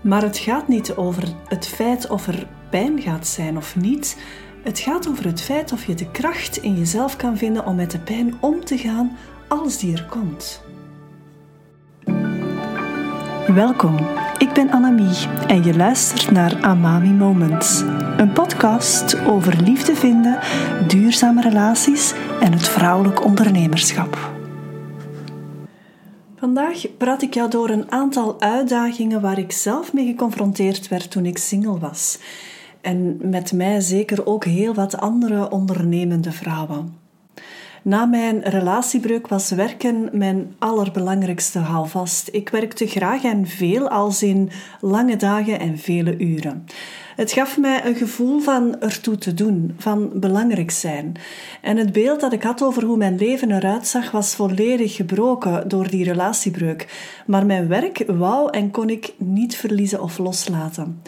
Maar het gaat niet over het feit of er pijn gaat zijn of niet. Het gaat over het feit of je de kracht in jezelf kan vinden om met de pijn om te gaan als die er komt. Welkom, ik ben Annemie en je luistert naar Amami Moments. Een podcast over liefde vinden, duurzame relaties en het vrouwelijk ondernemerschap. Vandaag praat ik jou door een aantal uitdagingen waar ik zelf mee geconfronteerd werd toen ik single was. En met mij zeker ook heel wat andere ondernemende vrouwen. Na mijn relatiebreuk was werken mijn allerbelangrijkste houvast. Ik werkte graag en veel, als in lange dagen en vele uren. Het gaf mij een gevoel van ertoe te doen, van belangrijk zijn. En het beeld dat ik had over hoe mijn leven eruit zag was volledig gebroken door die relatiebreuk. Maar mijn werk wou en kon ik niet verliezen of loslaten.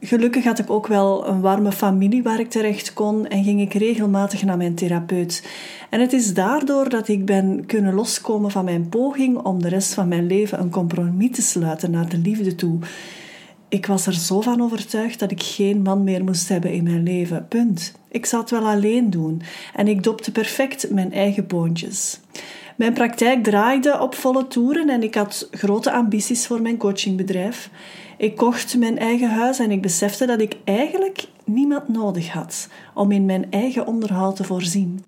Gelukkig had ik ook wel een warme familie waar ik terecht kon en ging ik regelmatig naar mijn therapeut. En het is daardoor dat ik ben kunnen loskomen van mijn poging om de rest van mijn leven een compromis te sluiten naar de liefde toe. Ik was er zo van overtuigd dat ik geen man meer moest hebben in mijn leven. Punt. Ik zou het wel alleen doen en ik dopte perfect mijn eigen boontjes. Mijn praktijk draaide op volle toeren en ik had grote ambities voor mijn coachingbedrijf. Ik kocht mijn eigen huis en ik besefte dat ik eigenlijk niemand nodig had om in mijn eigen onderhoud te voorzien.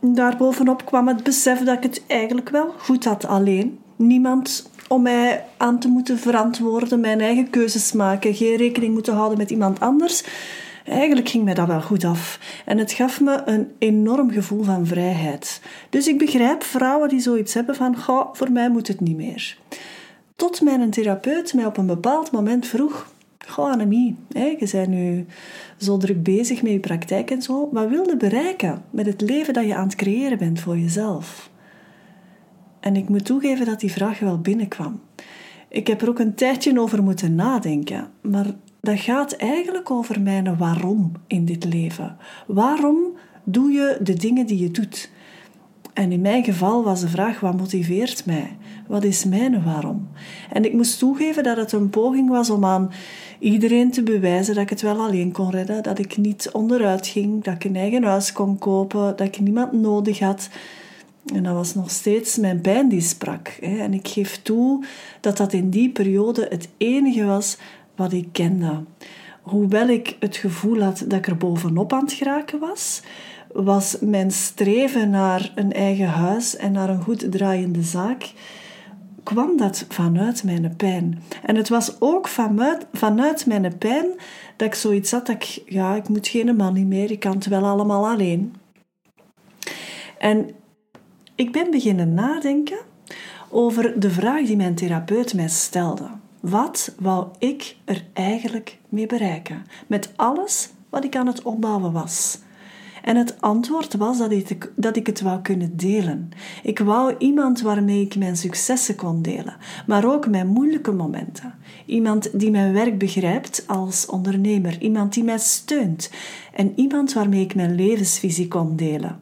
Daarbovenop kwam het besef dat ik het eigenlijk wel goed had alleen. Niemand om mij aan te moeten verantwoorden, mijn eigen keuzes maken, geen rekening moeten houden met iemand anders. Eigenlijk ging mij dat wel goed af en het gaf me een enorm gevoel van vrijheid. Dus ik begrijp vrouwen die zoiets hebben van, goh, voor mij moet het niet meer. Tot mijn therapeut mij op een bepaald moment vroeg, goh Annemie, je bent nu zo druk bezig met je praktijk en zo, wat wil je bereiken met het leven dat je aan het creëren bent voor jezelf? En ik moet toegeven dat die vraag wel binnenkwam. Ik heb er ook een tijdje over moeten nadenken, maar dat gaat eigenlijk over mijn waarom in dit leven. Waarom doe je de dingen die je doet? En in mijn geval was de vraag: wat motiveert mij? Wat is mijn waarom? En ik moest toegeven dat het een poging was om aan iedereen te bewijzen dat ik het wel alleen kon redden, dat ik niet onderuit ging, dat ik een eigen huis kon kopen, dat ik niemand nodig had. En dat was nog steeds mijn pijn die sprak. En ik geef toe dat dat in die periode het enige was wat ik kende. Hoewel ik het gevoel had dat ik er bovenop aan het geraken was, was mijn streven naar een eigen huis en naar een goed draaiende zaak, kwam dat vanuit mijn pijn. En het was ook vanuit, vanuit mijn pijn dat ik zoiets had dat ik, ja, ik moet geen man meer, ik kan het wel allemaal alleen. En ik ben beginnen nadenken over de vraag die mijn therapeut mij stelde. Wat wou ik er eigenlijk mee bereiken? Met alles wat ik aan het opbouwen was. En het antwoord was dat ik, dat ik het wou kunnen delen. Ik wou iemand waarmee ik mijn successen kon delen, maar ook mijn moeilijke momenten. Iemand die mijn werk begrijpt als ondernemer, iemand die mij steunt en iemand waarmee ik mijn levensvisie kon delen.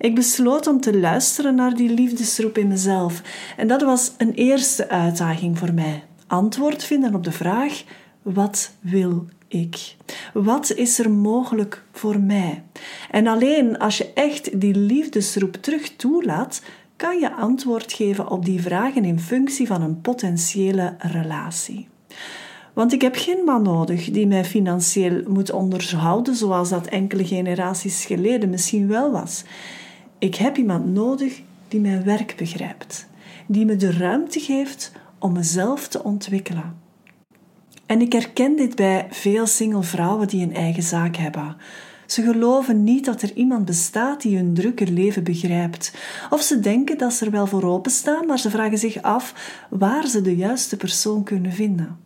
Ik besloot om te luisteren naar die liefdesroep in mezelf en dat was een eerste uitdaging voor mij. Antwoord vinden op de vraag: wat wil ik? Wat is er mogelijk voor mij? En alleen als je echt die liefdesroep terug toelaat, kan je antwoord geven op die vragen in functie van een potentiële relatie. Want ik heb geen man nodig die mij financieel moet onderhouden, zoals dat enkele generaties geleden misschien wel was. Ik heb iemand nodig die mijn werk begrijpt, die me de ruimte geeft om mezelf te ontwikkelen. En ik herken dit bij veel single vrouwen die een eigen zaak hebben. Ze geloven niet dat er iemand bestaat die hun drukke leven begrijpt. Of ze denken dat ze er wel voor openstaan, maar ze vragen zich af waar ze de juiste persoon kunnen vinden.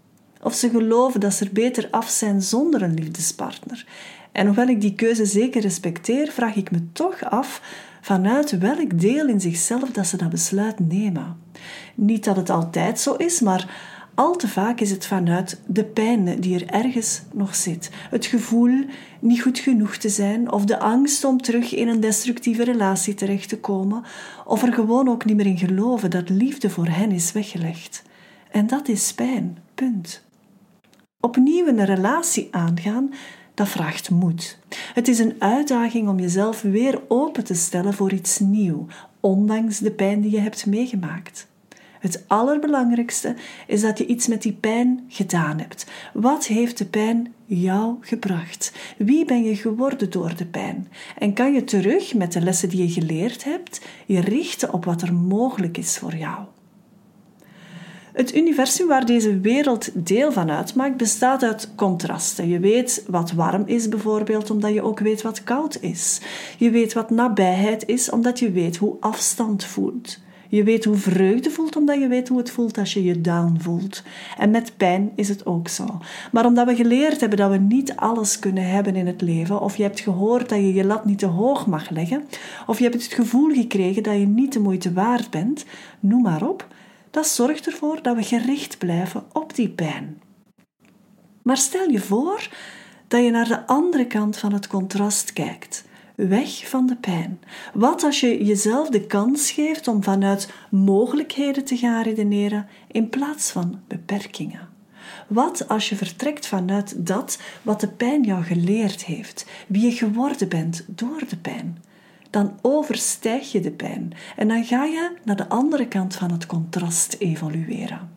Of ze geloven dat ze er beter af zijn zonder een liefdespartner. En hoewel ik die keuze zeker respecteer, vraag ik me toch af vanuit welk deel in zichzelf dat ze dat besluit nemen. Niet dat het altijd zo is, maar al te vaak is het vanuit de pijn die er ergens nog zit. Het gevoel niet goed genoeg te zijn, of de angst om terug in een destructieve relatie terecht te komen, of er gewoon ook niet meer in geloven dat liefde voor hen is weggelegd. En dat is pijn, punt. Opnieuw een relatie aangaan, dat vraagt moed. Het is een uitdaging om jezelf weer open te stellen voor iets nieuw, ondanks de pijn die je hebt meegemaakt. Het allerbelangrijkste is dat je iets met die pijn gedaan hebt. Wat heeft de pijn jou gebracht? Wie ben je geworden door de pijn? En kan je terug met de lessen die je geleerd hebt, je richten op wat er mogelijk is voor jou? Het universum waar deze wereld deel van uitmaakt, bestaat uit contrasten. Je weet wat warm is bijvoorbeeld, omdat je ook weet wat koud is. Je weet wat nabijheid is, omdat je weet hoe afstand voelt. Je weet hoe vreugde voelt, omdat je weet hoe het voelt als je je down voelt. En met pijn is het ook zo. Maar omdat we geleerd hebben dat we niet alles kunnen hebben in het leven, of je hebt gehoord dat je je lat niet te hoog mag leggen, of je hebt het gevoel gekregen dat je niet de moeite waard bent, noem maar op, dat zorgt ervoor dat we gericht blijven op die pijn. Maar stel je voor dat je naar de andere kant van het contrast kijkt weg van de pijn. Wat als je jezelf de kans geeft om vanuit mogelijkheden te gaan redeneren in plaats van beperkingen? Wat als je vertrekt vanuit dat wat de pijn jou geleerd heeft, wie je geworden bent door de pijn? Dan overstijg je de pijn en dan ga je naar de andere kant van het contrast evolueren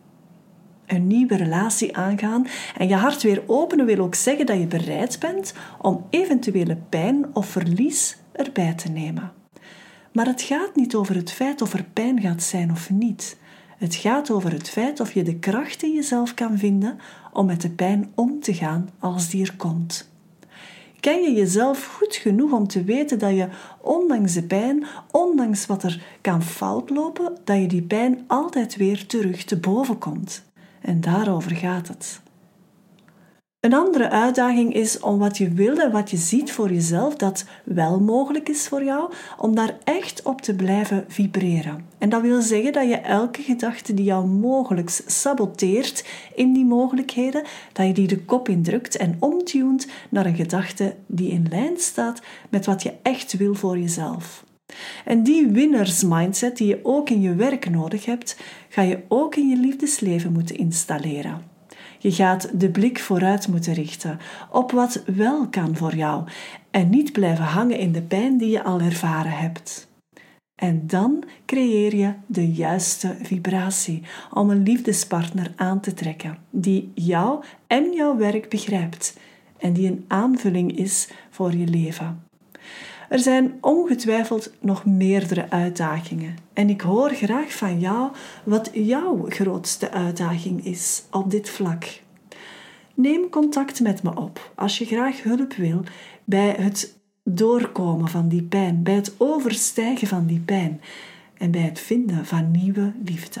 een nieuwe relatie aangaan en je hart weer openen wil ook zeggen dat je bereid bent om eventuele pijn of verlies erbij te nemen. Maar het gaat niet over het feit of er pijn gaat zijn of niet. Het gaat over het feit of je de kracht in jezelf kan vinden om met de pijn om te gaan als die er komt. Ken je jezelf goed genoeg om te weten dat je, ondanks de pijn, ondanks wat er kan fout lopen, dat je die pijn altijd weer terug te boven komt? En daarover gaat het. Een andere uitdaging is om wat je wil en wat je ziet voor jezelf, dat wel mogelijk is voor jou, om daar echt op te blijven vibreren. En dat wil zeggen dat je elke gedachte die jou mogelijk saboteert in die mogelijkheden, dat je die de kop indrukt en omtunt naar een gedachte die in lijn staat met wat je echt wil voor jezelf. En die winnersmindset die je ook in je werk nodig hebt, ga je ook in je liefdesleven moeten installeren. Je gaat de blik vooruit moeten richten op wat wel kan voor jou en niet blijven hangen in de pijn die je al ervaren hebt. En dan creëer je de juiste vibratie om een liefdespartner aan te trekken die jou en jouw werk begrijpt en die een aanvulling is voor je leven. Er zijn ongetwijfeld nog meerdere uitdagingen en ik hoor graag van jou wat jouw grootste uitdaging is op dit vlak. Neem contact met me op als je graag hulp wil bij het doorkomen van die pijn, bij het overstijgen van die pijn en bij het vinden van nieuwe liefde.